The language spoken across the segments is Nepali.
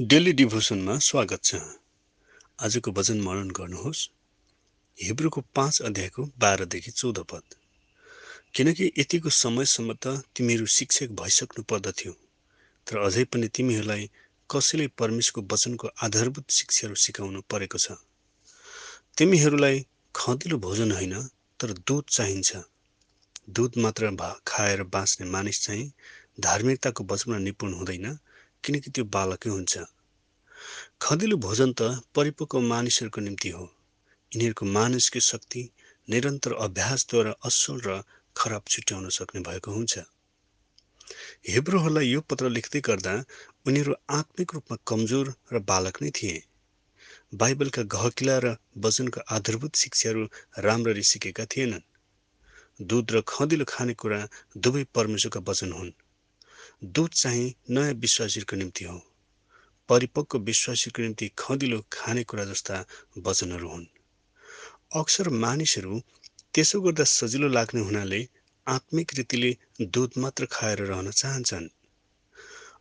डेली डिभोसनमा स्वागत छ। आजको वचन मनन गर्नुहोस्। हिब्रूको पाँच अध्यायको बाह्रदेखि चौध पद। किनकि यतिको समयसम्म त तिमीहरू शिक्षक भइसक्नु पर्दथ्यो तर अझै पनि तिमीहरूलाई कसैले परमेश्वरको वचनको आधारभूत शिक्षाहरू सिकाउनु परेको छ। तिमीहरूलाई खदिलो भोजन होइन तर दुध चाहिन्छ। दुध मात्र खाएर बाँच्ने मानिस चाहिँ धार्मिकताको वचनमा निपुण हुँदैन किनकि त्यो बालकै हुन्छ। खदिलो भोजन त परिपक्व मानिसहरूको निम्ति हो। यिनीहरूको मानिसको शक्ति निरन्तर अभ्यासद्वारा असल र खराब छुट्याउन सक्ने भएको हुन्छ। हिब्रूहरूलाई यो पत्र लेख्दै गर्दा उनीहरू आत्मिक रूपमा कमजोर र बालक नै थिए। बाइबलका गहकिला र वचनको आधारभूत शिक्षाहरू राम्ररी सिकेका थिएनन्। दुध र खदिलो खानेकुरा दुवै परमेश्वरका वचन हुन्। दुध चाहिँ नयाँ विश्वासीको निम्ति हो। परिपक्व विश्वासीको निम्ति खदिलो खानेकुरा जस्ता वचनहरू हुन्। अक्सर मानिसहरू त्यसो गर्दा सजिलो लाग्ने हुनाले आत्मिक रीतिले दुध मात्र खाएर रहन चाहन्छन्।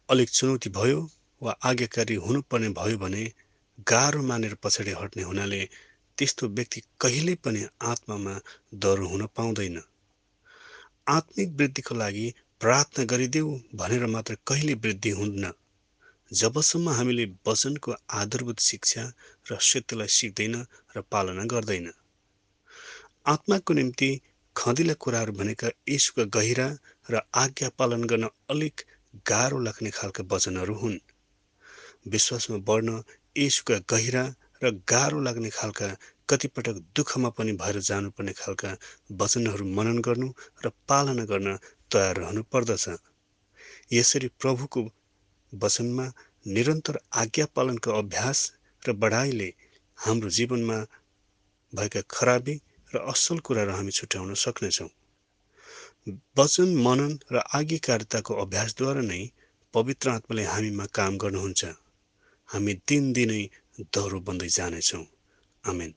अलिक चुनौती भयो वा आज्ञाकारी हुनुपर्ने भयो भने गाह्रो मानेर पछाडि हट्ने हुनाले त्यस्तो व्यक्ति कहिल्यै पनि आत्मामा डर हुन पाउँदैन। आत्मिक वृद्धिको लागि प्रार्थना गरिदेऊ भनेर मात्र कहिले वृद्धि हुन्न। जबसम्म हामीले वचनको आधारभूत शिक्षा र सत्यलाई सिक्दैन र पालना गर्दैन। आत्माको निम्ति खदिला कुराहरू भनेका यीशुका गहिरा र आज्ञा पालन गर्न अलिक गाह्रो लाग्ने खालका वचनहरू हुन्। विश्वासमा बढ्न यीशुका गहिरा र गाह्रो लाग्ने खालका कतिपटक दुःखमा पनि भएर जानुपर्ने खालका वचनहरू मनन गर्नु र पालना गर्न तयार रहनु पर्दछ यसरी प्रभुको वचनमा निरन्तर आज्ञा पालनको अभ्यास र बढाइले हाम्रो जीवनमा भएका खराबी र असल कुराहरू हामी छुट्याउन सक्नेछौँ। वचन मनन र आज्ञाकारिताको अभ्यासद्वारा नै पवित्र आत्माले हामीमा काम गर्नुहुन्छ। हामी दिनदिनै दह्रो बन्दै जानेछौँ। आमेन।